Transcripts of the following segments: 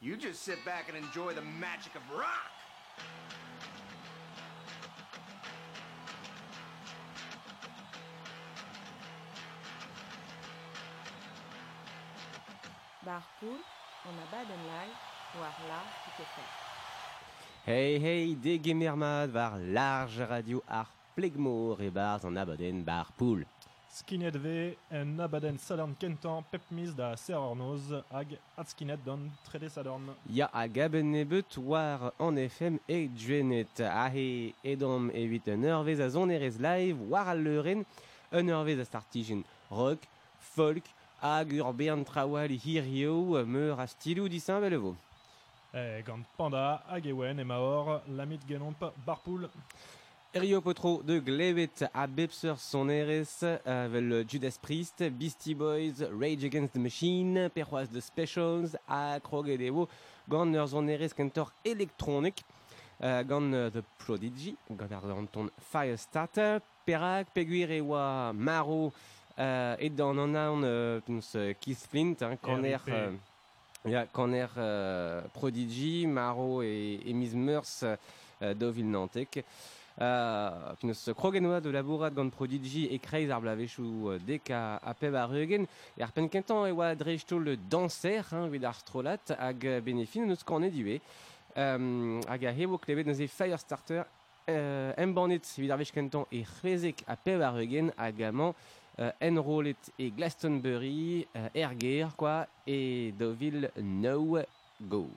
You just sit back and enjoy the magic of rock. Barpool, on a baden live, war la qui Hey hey, de gemermad var large radio ar plegmor e bars an abaden bar Skinet V en abaden sadorn kentan pepmis da serornoz hag at skinet don trede sadorn. Ya a gaben nebet war an FM e djuenet. Ahe edom evit un eurvez a zon erez live war al leuren un eurvez a startijen rock, folk hag ur bern trawal hirio meur a stilou disin belevo. E gant panda hag ewen e maor lamit genomp barpool. Erio potro de glevet a bepser son erez vel Judas Priest, Beastie Boys, Rage Against the Machine, perroaz de Specials, a kroget evo gant ur zon erez kentor elektronik, uh, uh, The Prodigy, ton Firestarter, perak, peguir oa maro uh, et dan an aon uh, peus, uh, Keith Flint, hein, er... Uh, er uh, Prodigy, Maro et, et Miss Meurs dovil nantek. Uh, peus krogenoa de labourat gant e kreiz ar blavechou uh, dek a, peb ar eugen. E ar penkentan e oa drejto le danser, hein, ar strolat, hag uh. Um, hag a e Firestarter vid ar vech kentan e a peb ar eugen hag amañ uh, enrollet e Glastonbury, Erger, quoi, Deauville No Go.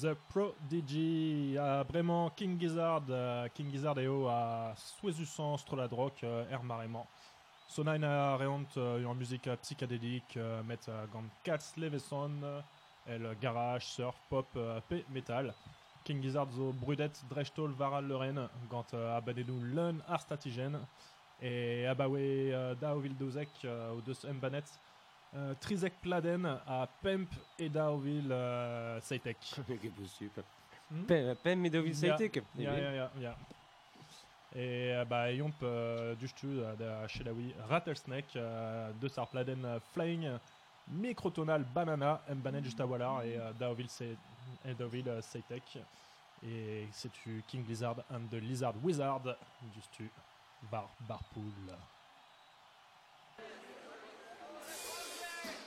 The Prodigy, uh, bremañ King Gizzard, uh, King Gizzard eo a souezusan strola drok uh, er maremañ. Sonain a reont uh, un musique psychédélique uh, met gant Cats Leveson, el garage, surf, pop, pe metal. King Gizzard zo brudet drechtol varal leuren gant abadenou leun ar statigen e abawe da o vildozek uh, o deus uh, trizek pladen a pemp e da o vil uh, seitek. Hmm? Pem pem medovil Ja, saitek. Ja, ja, ja, ja. Et euh, bah, yomp euh, dustu euh, da Shelawi Rattlesnake, euh, de sar pladen euh, Flying Microtonal Banana, Mbanet just a walar et euh, Daovil Se- et euh. Et c'est tu King Lizard and the Lizard Wizard, dustu Bar Barpool.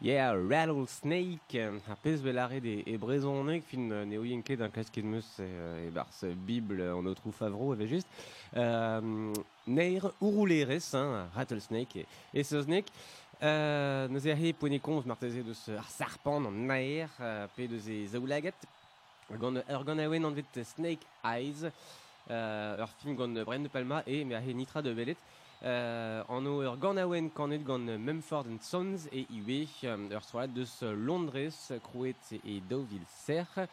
Yeah, Rattlesnake, ar pezh belare de e brezhoneg fin neo yenke d'un klasket meus e, e bars Bible an o trou favro eve just. Euh, neir ouroulerez, hein, Rattlesnake e, e seuznek. Euh, Neus e he poene komz marteze deus ar sarpan an naer euh, pe deus e zaoulaget. Gant ur an vet Snake Eyes, euh, ur film gant Brian de Palma e me a he nitra de belet. An o ur gant aouen kanet gant Mumford and Sons e iwe ur stroad deus Londres, Krouet e Deauville Serre.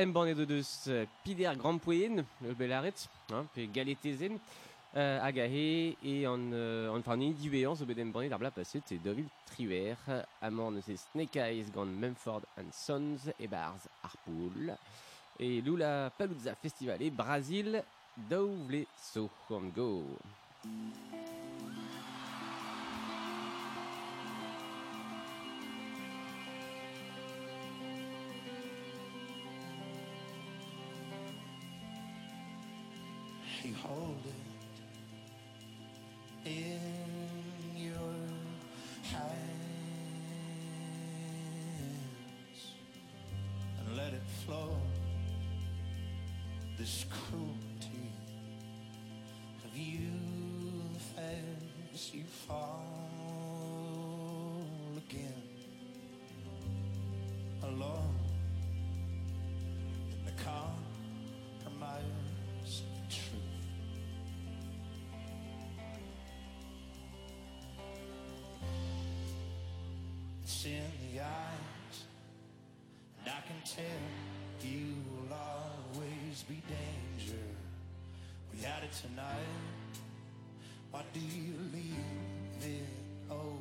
Em ban edo deus euh, pider Grand Poen, le belaret, hein, pe galetezen, euh, hag a he, e an, euh, an farni diwean zo bet em ban ar e neus e Snake Eyes gant Mumford and Sons e barz ar poul. E Lula Paluzza Festival e Brasil, daou vle so. You fall again alone in the compromise of truth. It's in the eyes, and I can tell you will always be danger. We had it tonight. Why do you leave oh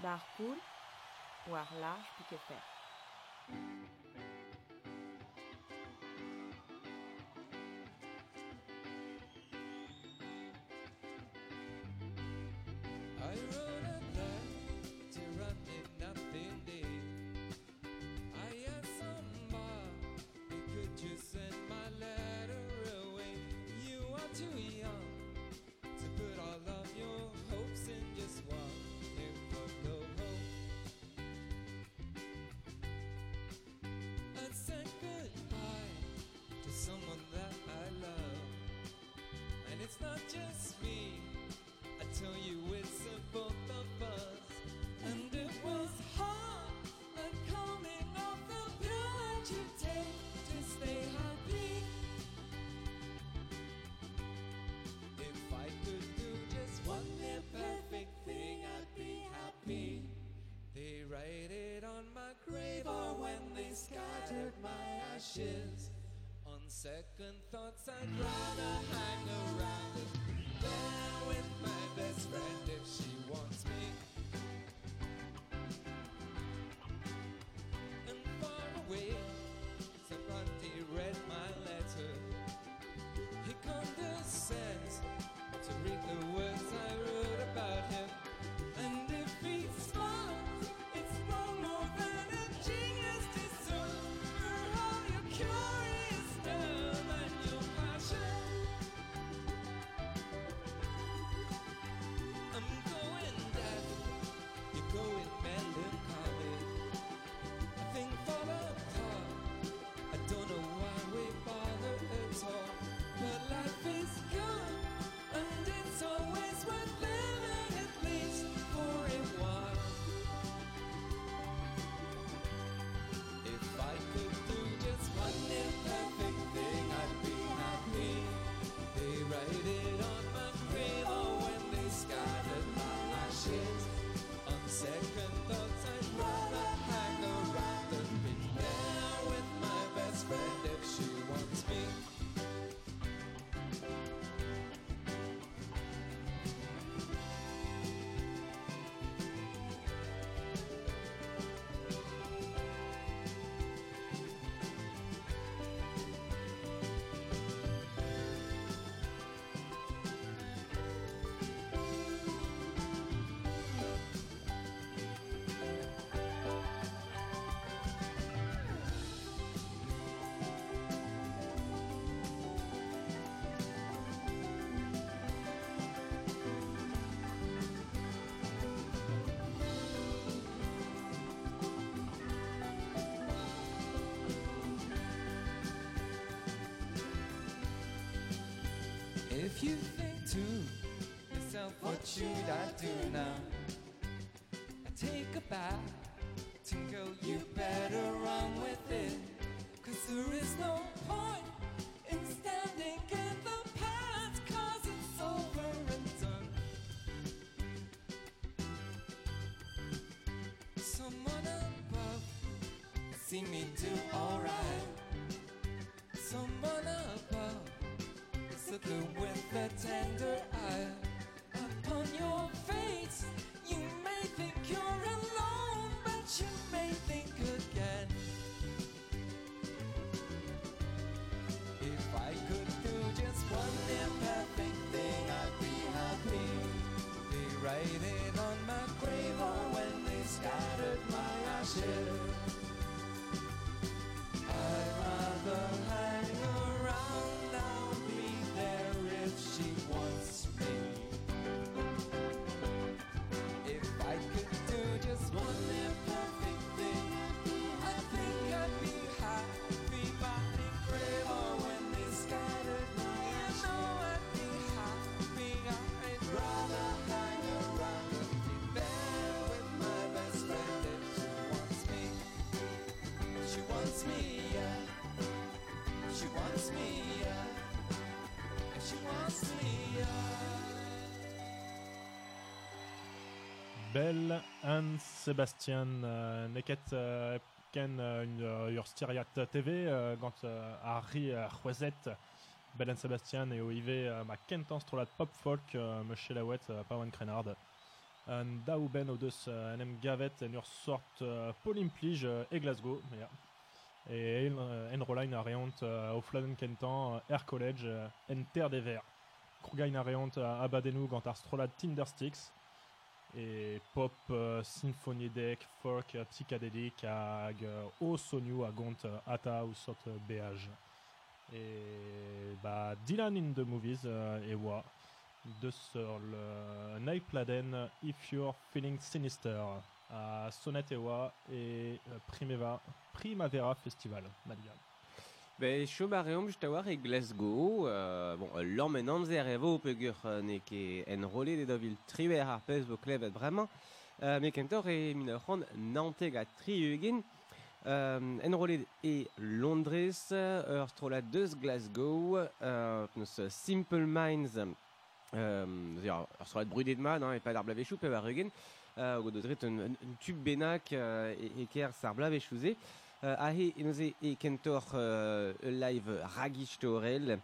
Bar cool, war large pique. I not just me. I tell you it's a both of us. And it was hard Like coming off the blood you take to stay happy. If I could do just one imperfect thing I'd be happy. They write it on my grave or when they scattered my ashes On second thoughts I'd rather hang around there with my best friend if she wants me. If you think to yourself, what should I do now? I take a bath, Tingle, you better run with it. Cause there is no point in standing in the past, cause it's over and done. Someone above, see me do alright. My Bell and Sebastian uh, neket uh, ken uh, une uh, ur stiriat TV gant uh, c'hwezet Bell and Sebastian e o ive uh, ma kentan strolat pop folk uh, me chelawet uh, pa oan krenard En daou ben o deus euh, en em gavet en ur sort euh, polimplij euh, e Glasgow. Et en, euh, en rollain a reont euh, o fladen kentan euh, Air College euh, en terre des verts. Krougain a reont euh, abadenou gant ar strolad Tindersticks. Et pop, euh, symphoniedek, folk, psychédélique hag euh, o sonioù a gont euh, ata ou sort euh, béage. Et bah Dylan in the Movies et oa de sur le If You're Feeling Sinister à Sonnet et Primeva, Primavera Festival. Madigan. Ben, cho bareom just a war e Glasgow, euh, bon, l'homme en amzer evo pegur euh, ne ket enrolé de dovil pez vo klevet bremañ, euh, me kentor e min ur c'hant nanteg a tri eugen, euh, enrolé e Londres, ur strola deus Glasgow, euh, neus Simple Minds, euh, ur strola brudet mat, hein, e pa d'ar blavechou pe war eugen, euh, o dozret un, un, un tub benak euh, e, e ker sar blavechouze, Euh, ahe enoze e kentor euh, live ragich torel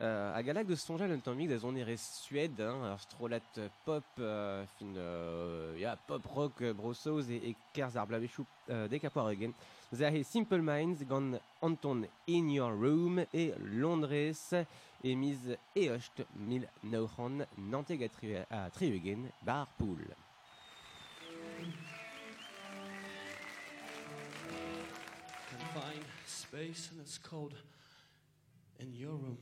euh, a de sonjal un tammig da zon ere Suède, hein, strolat euh, pop, euh, fin, euh, pop rock euh, brosoz e, e kerz ar blavechou euh, Simple Minds gant Anton In Your Room e Londres e miz e ocht mil naoc'han nanteg a tri, eugen bar poul. Space and it's cold in your room.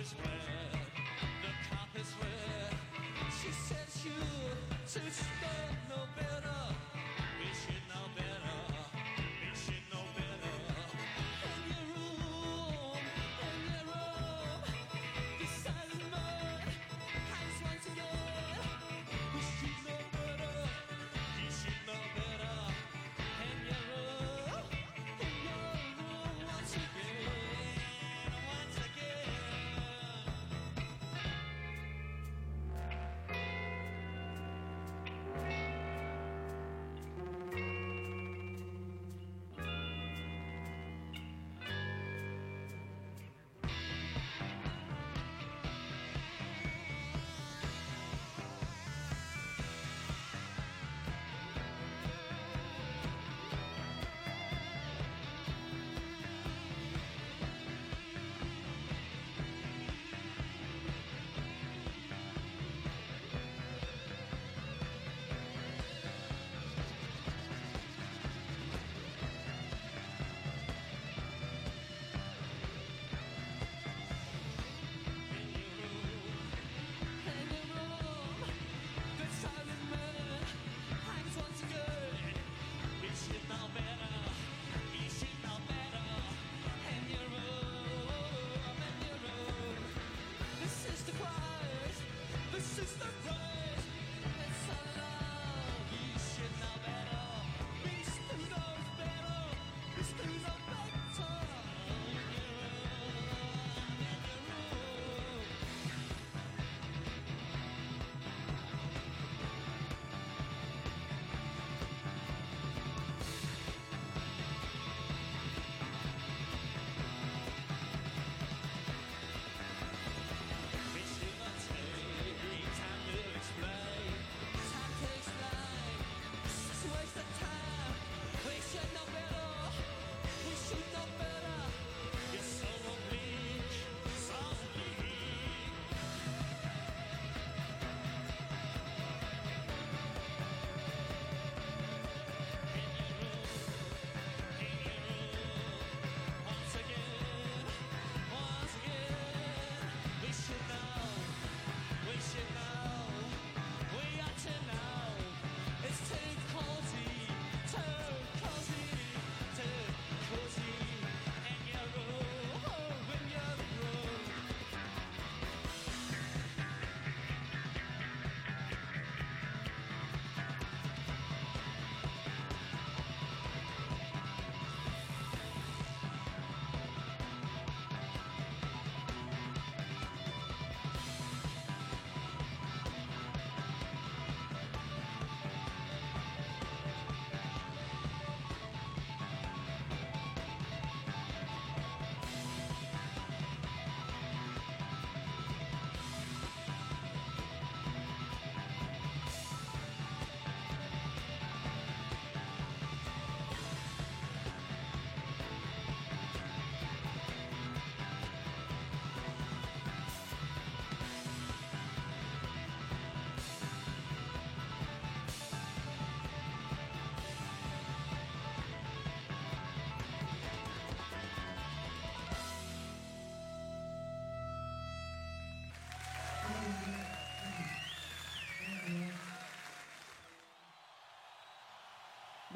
Is red. The cop is red. She says you to stand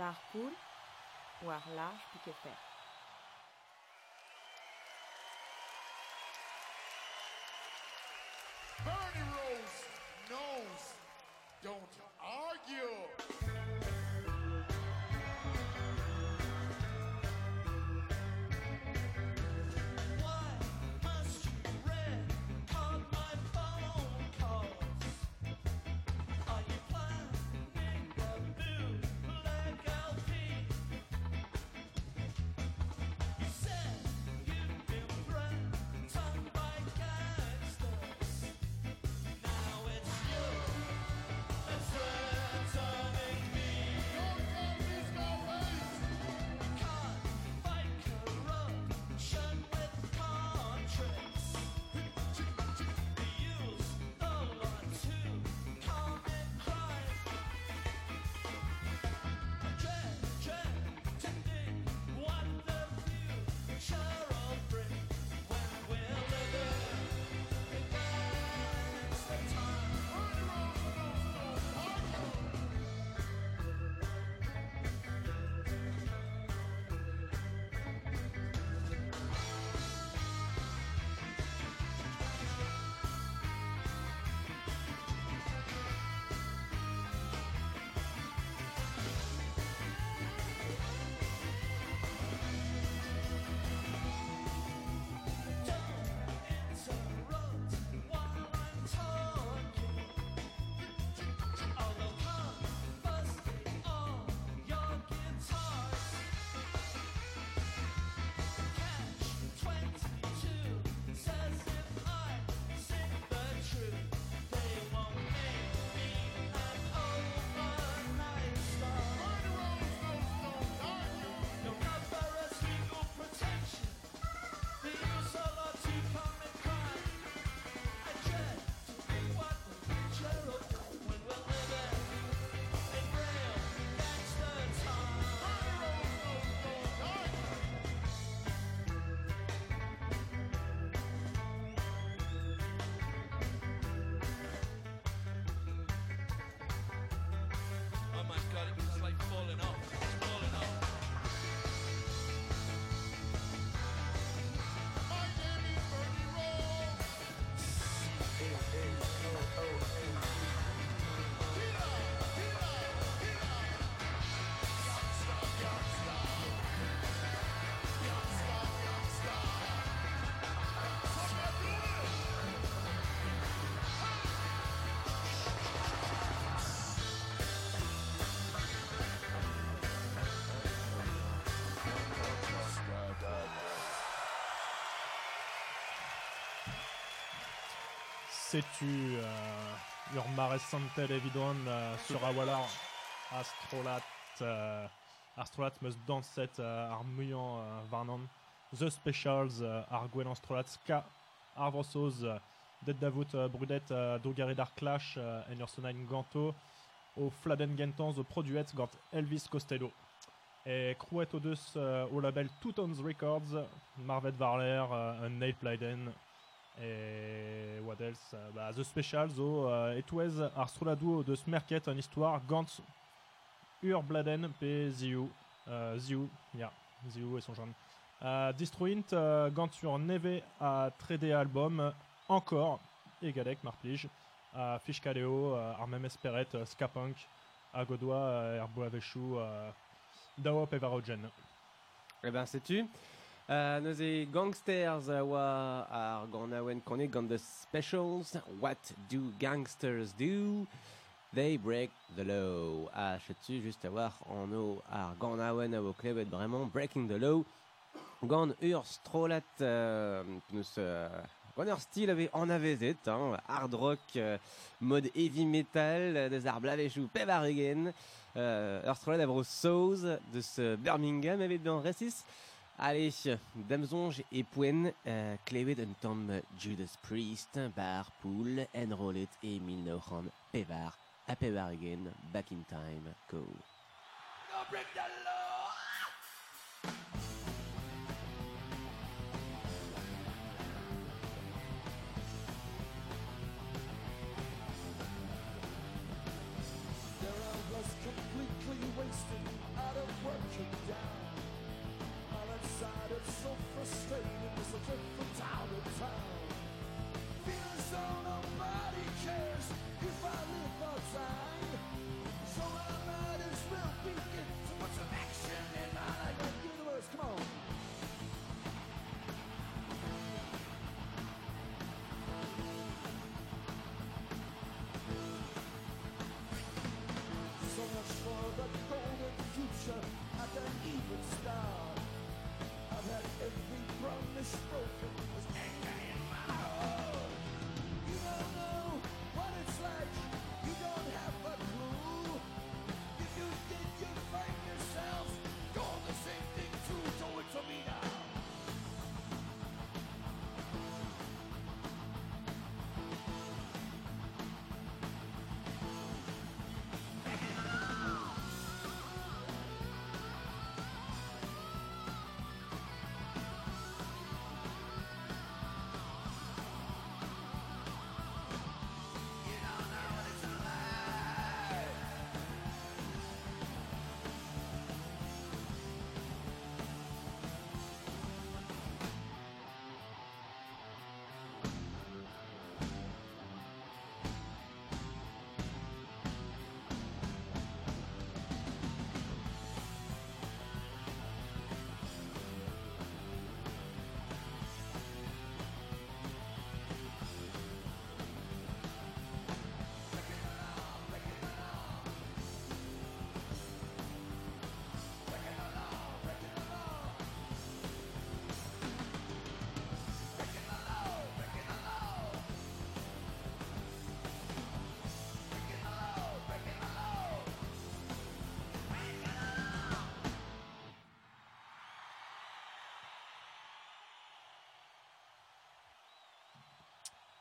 Bar poule ou ar large piqué fer. Bernie Rose knows. Don't Sais-tu, uh, ur maresantel evidon uh, sur a walar astrolat, uh, astrolat meus danset uh, ar muian uh, varnan. The Specials uh, ar gwen an strolat ska ar vrosoz uh, det davout uh, brudet uh, drogari d'ar clash ganto o fladen gentan zo produet gant Elvis Costello. E krouet o deus uh, o label Two Records, Marvet Varler, uh, un Neil Plyden, et what else Euh, bah, The Special zo uh, etouez ar stroladou deus merket an histoire gant ur bladen pe ziou uh, ziou ya ziou et son jeune uh, Destroyint uh, gant ur neve a 3D album encore egalek mar plij a fichkaleo uh, mem esperet uh, skapunk a godoa uh, er boavechou uh, daop e varogen Eh ben, sais-tu e gangsters euh, wa ar gant aouen konek gant the specials. What do gangsters do? They break the law. Ah, sais-tu juste à voir en o ar gant aouen a vo klevet vraiment breaking the law. Gant ur strolat euh, nous euh, gant ur stil ave an avezet, hein, hard rock, euh, mode heavy metal, euh, des ar blavechou pev ar egen. Euh, ur strolat avro Soz de ce Birmingham avait dans Ressis. Allez, damzonj e poen, euh, un tom Judas Priest, bar pool, enrollet e 1900 pevar, a pevar again, back in time, go.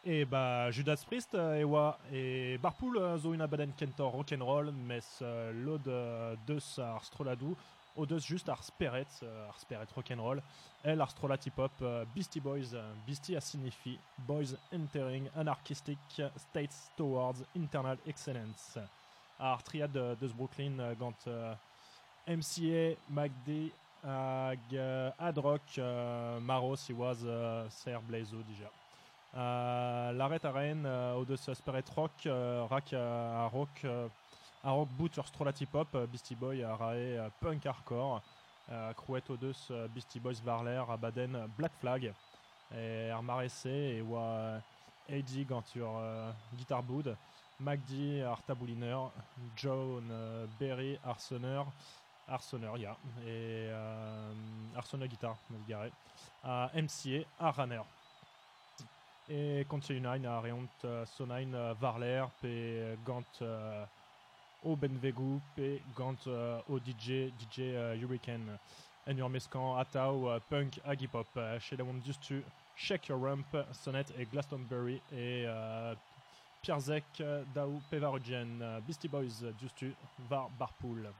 Et bah Judas Priest euh, et wa et Barpool euh, zo una baden kentor rock'n'roll mes euh, euh, deus ar stroladou o deus just ar speret euh, ar speret rock'n'roll el ar strolat hip-hop euh, Beastie Boys Beastie a signifie Boys Entering Anarchistic States Towards Internal Excellence. Ar triad euh, deus Brooklyn gant MCA MacD Adrock Maro si oaz euh, ser blazo déjà euh, l'arrêt à Rennes euh, au de Rock euh, rack euh, à rock euh, à rock boot sur Strolat Hip Hop euh, Beastie Boy à rae euh, punk hardcore euh, Crouet au euh, Beastie Boys Varler à Baden euh, Black Flag et Armaressé et wa euh, euh, Guitar Bood MacD Artabouliner John euh, Berry Arseneur Arseneur ya et euh, Arseneur Guitar MCA à Runner et Continuine a Reont uh, Sonain uh, Varler pe uh, gant uh, o gant o DJ DJ Hurricane en ur atao punk uh, chez la just tu Shake Your Rump Sonnet et Glastonbury et Pierzek Dao Pevarugen uh, Beastie Boys uh, just tu Var Barpool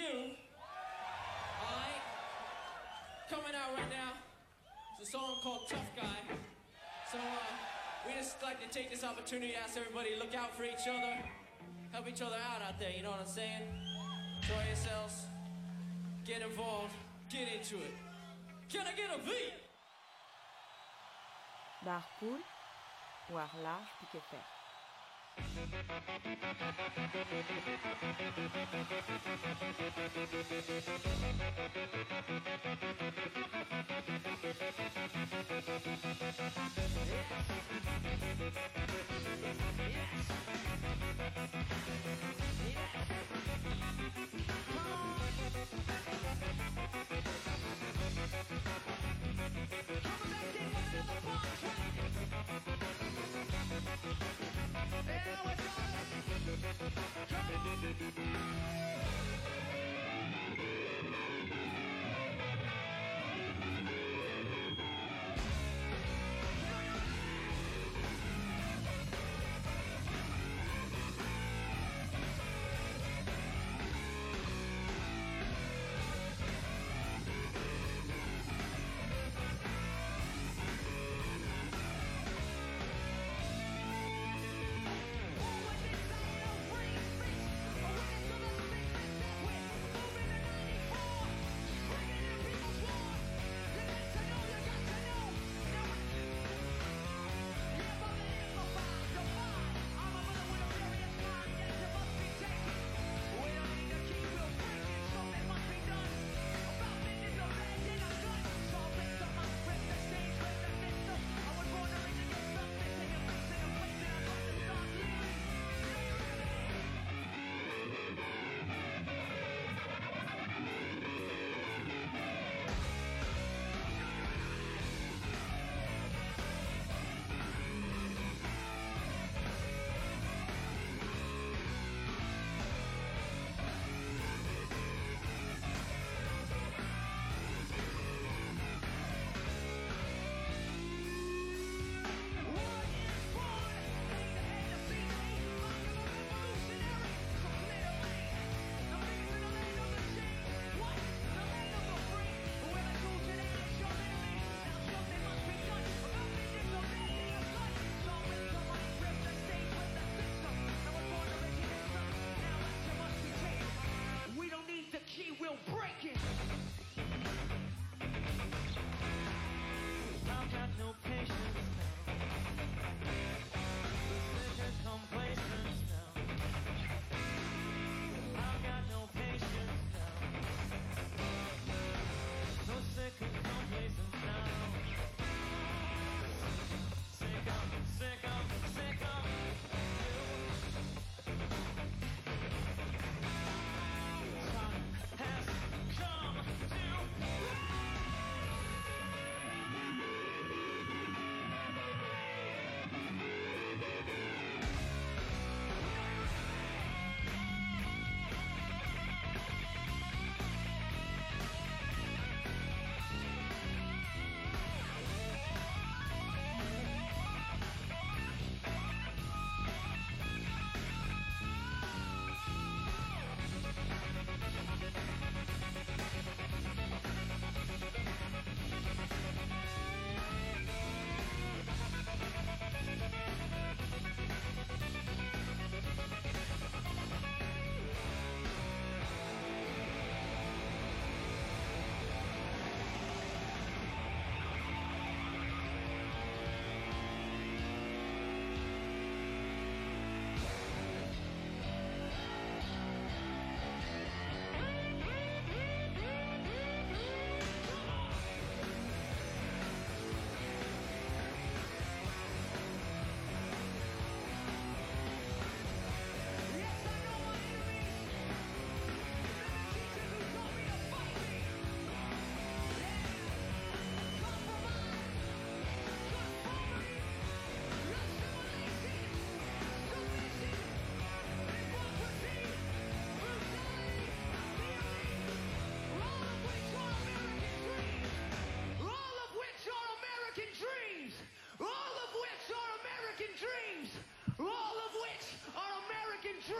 you. Alright? Coming out right now. It's a song called Tough Guy. So, uh, we just like to take this opportunity to ask everybody look out for each other. Help each other out out there, you know what I'm saying? Enjoy yourselves. Get involved. Get into it. Can I get a beat? Barre cool, ar large Yes. Yes. Yes.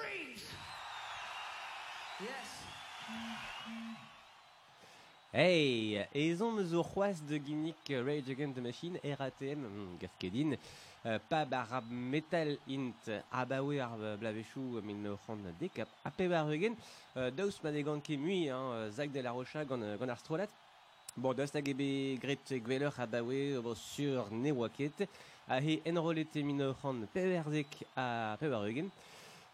Dreams. Yes. Hey, ezon eus o c'hoaz de ginnik euh, Rage Against the Machine, RATM, mm, gafkedin, euh, pa bar metal int abawe ar blavechou min c'hant dekap, a pe bar euh, daous ma de gant ket hein, de la Rocha gant, gant ar strolat. Bon, daous hag gret gweler sur ne waket, a he enrolete min o c'hant pe berzek a pe bar eugen,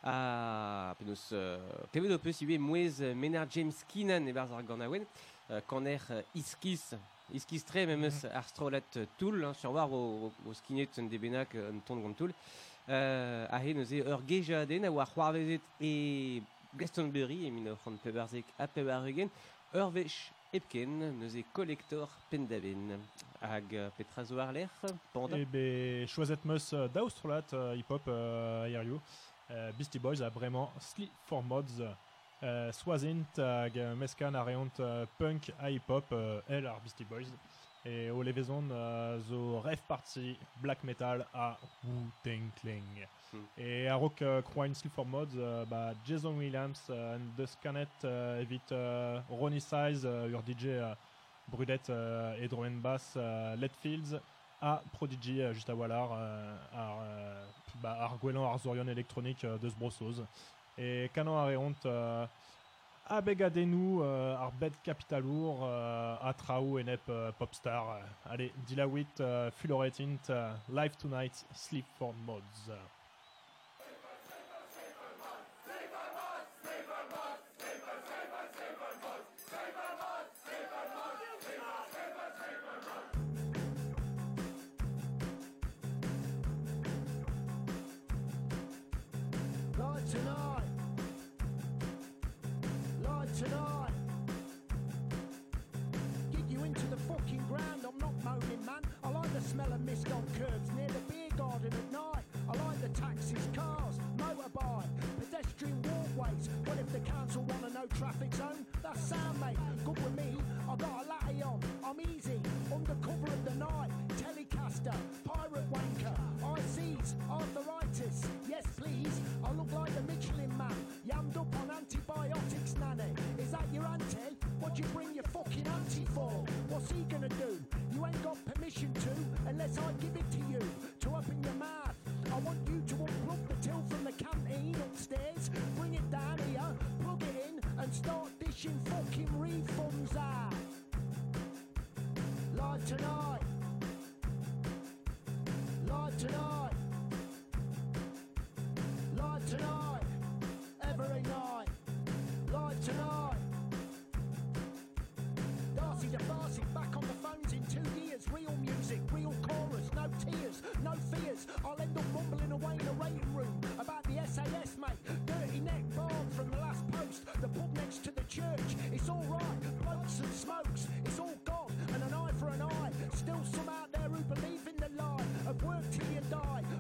a penaos euh, klevet o peus ibe mouez euh, mener James Keenan e barz ar gant awen, euh, kaner euh, iskis iskis tre même eus ar strolet euh, toul hein, sur war o, o, o skinet un debenak euh, un ton gant toul. Euh, a he neuze ur geja den a war c'hoarvezet e Glastonbury e min c'hant pebarzek a pebarugen ur vech epken neuze kolektor pendaven hag euh, petra zo ar lec'h panda. Et ben, choisit meus euh, d'Australat euh, hip-hop euh, aérien. Euh, Beastie Boys a vraiment Sleep for Mods. Euh, Swazint euh, meskan a reont euh, punk hip-hop el ar Beastie Boys. Et o levezon euh, zo ref party black metal a Wu-Tang Clan. Hmm. Et a rock euh, Sleep for Mods, euh, bah, Jason Williams, an deus kanet euh, evit euh, Ronnie Size, euh, ur DJ brudet euh, et drum and bass Letfields, a Prodigy euh, just a walar euh, ar, euh, bah, ar gwelan ar zorion électronique deus brossoz. Et kanon a reont euh, a begadenou euh, ar bed capitalour euh, a traou en ep euh, popstar. Allez, dilawit fuloretint Live Tonight Sleep for Mods. Work till you die.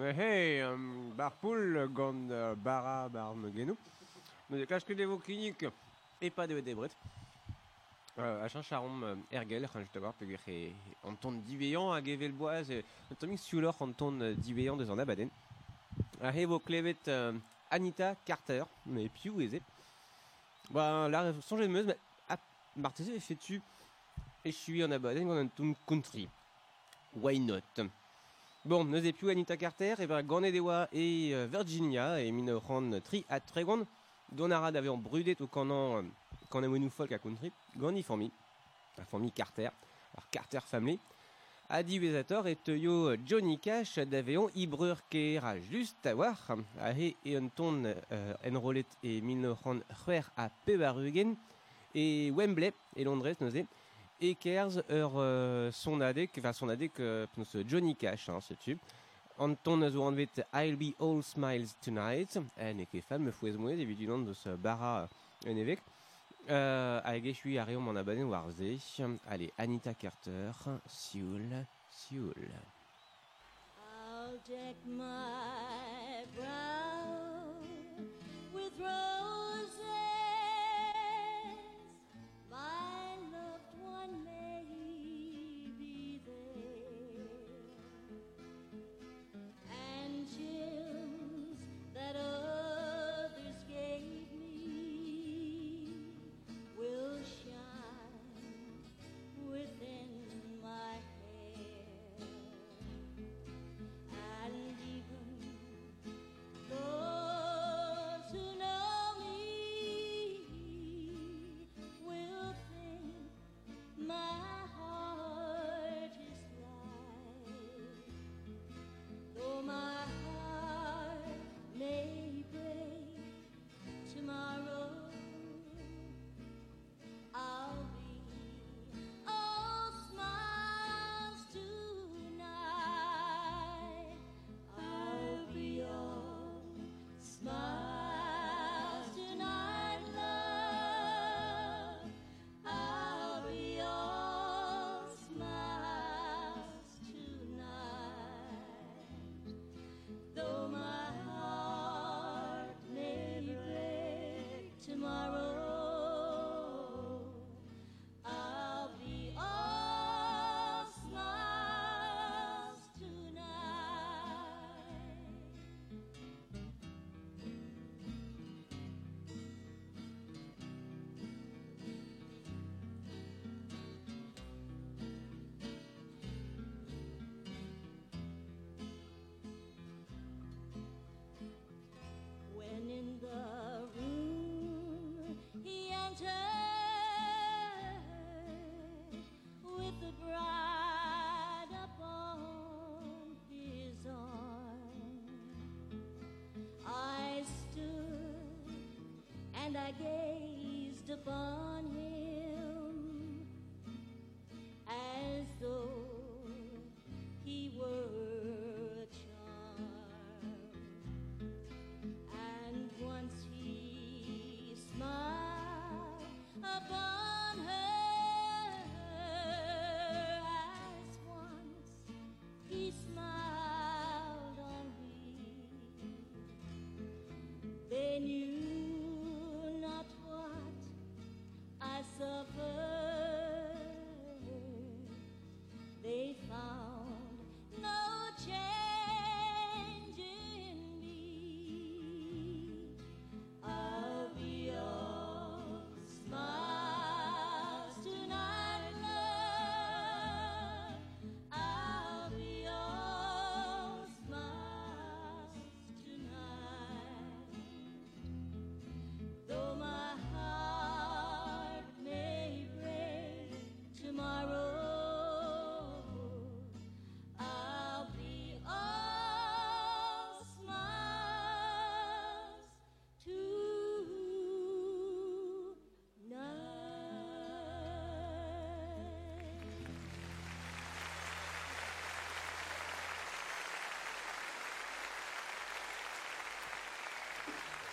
Mais hey, um, bar poul gant euh, bara bar me genou. Nous de kache de vo klinik e pa de debret. Euh, achin charom euh, ergel, c'han just war, peogwir e an ton diveillant hag evel boaz, e an tomik siulor an ton euh, diveillant deus an abaden. A he vo klevet euh, Anita Carter, me piou eze. Ba, la sonje meuz, ma, a, marteze e fetu e chui an abaden gant an ton country. Why not? Bon, neus e piou Anita Carter, e va gant e oa e euh, Virginia, e min o c'hant tri a tregont, don a rad ave an brudet o kanan euh, quand a folk à country, gani formi, la famille Carter, alors Carter Family, a divisator et yo Johnny Cash d'avion ibreur kera. Juste à voir, a he et un ton euh, enrolet et milnoran frère à Pebarugen et Wembley et Londres nosé et Kers ur euh, son adek, enfin son adek euh, ce Johnny Cash, hein, c'est tu. Anton zo anvet I'll be all smiles tonight, en e ket fan me fouez mouez évidemment de ce bara en évêque. Euh, hag e chui a reom an ze. Allez, Anita Carter, Sioul, Sioul. Gazed upon him as though he were a charm. And once he smiled upon her as once he smiled on me. They knew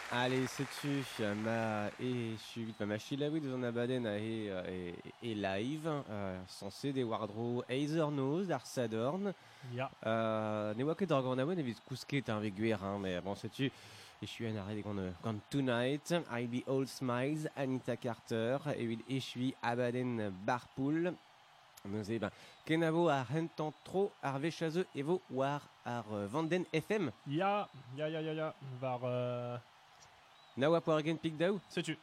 Allez, setu, ma e suivit ma machila oui deus an abaden a e, e, e live, euh, censé des wardro Either Nose d'ar Sadorn. Ya. Euh, ne oa ket ar gant awen evit kousket an vegwer, hein, mais bon, setu, Et je suis un arrêt gant, gant Tonight, I'll be all smiles, Anita Carter, evit e suis abaden barpool. Nous e ben, kenavo ar hentan tro ar vechazeu evo war ar euh, Vanden FM. Ya, ya, ya, ya, ya, var... Euh... Na oa poar gen pik daou Sais-tu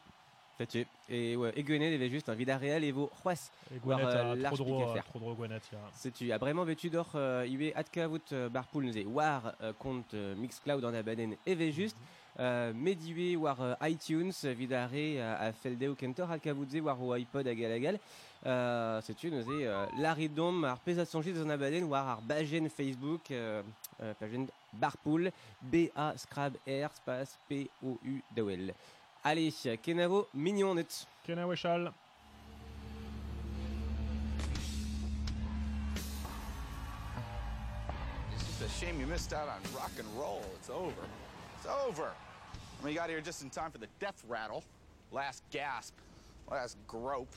Sais-tu Et ouais, e gwenet eve just un vida real evo c'hoaz. Et War, Gwenet euh, a large pic à faire. trop dro Gwenet, ya. Sais-tu, a bremañ vetu d'or euh, iwe adkavout euh, barpool neuze war euh, euh, Mixcloud an abaden eve just euh, mediwe war iTunes vidare a, feldeo kentor adkavoutze war o iPod a galagal euh, sais-tu neuze euh, laridom ar pezat sonjiz an abaden war ar bajen Facebook euh, euh, bajen barpool B-A scrab R space P-O-U dawel Allez, kenavo mignon net. Kena wechal. It's just a shame you missed out on rock and roll. It's over. It's over. I mean, you got here just in time for the death rattle. Last gasp. Last grope.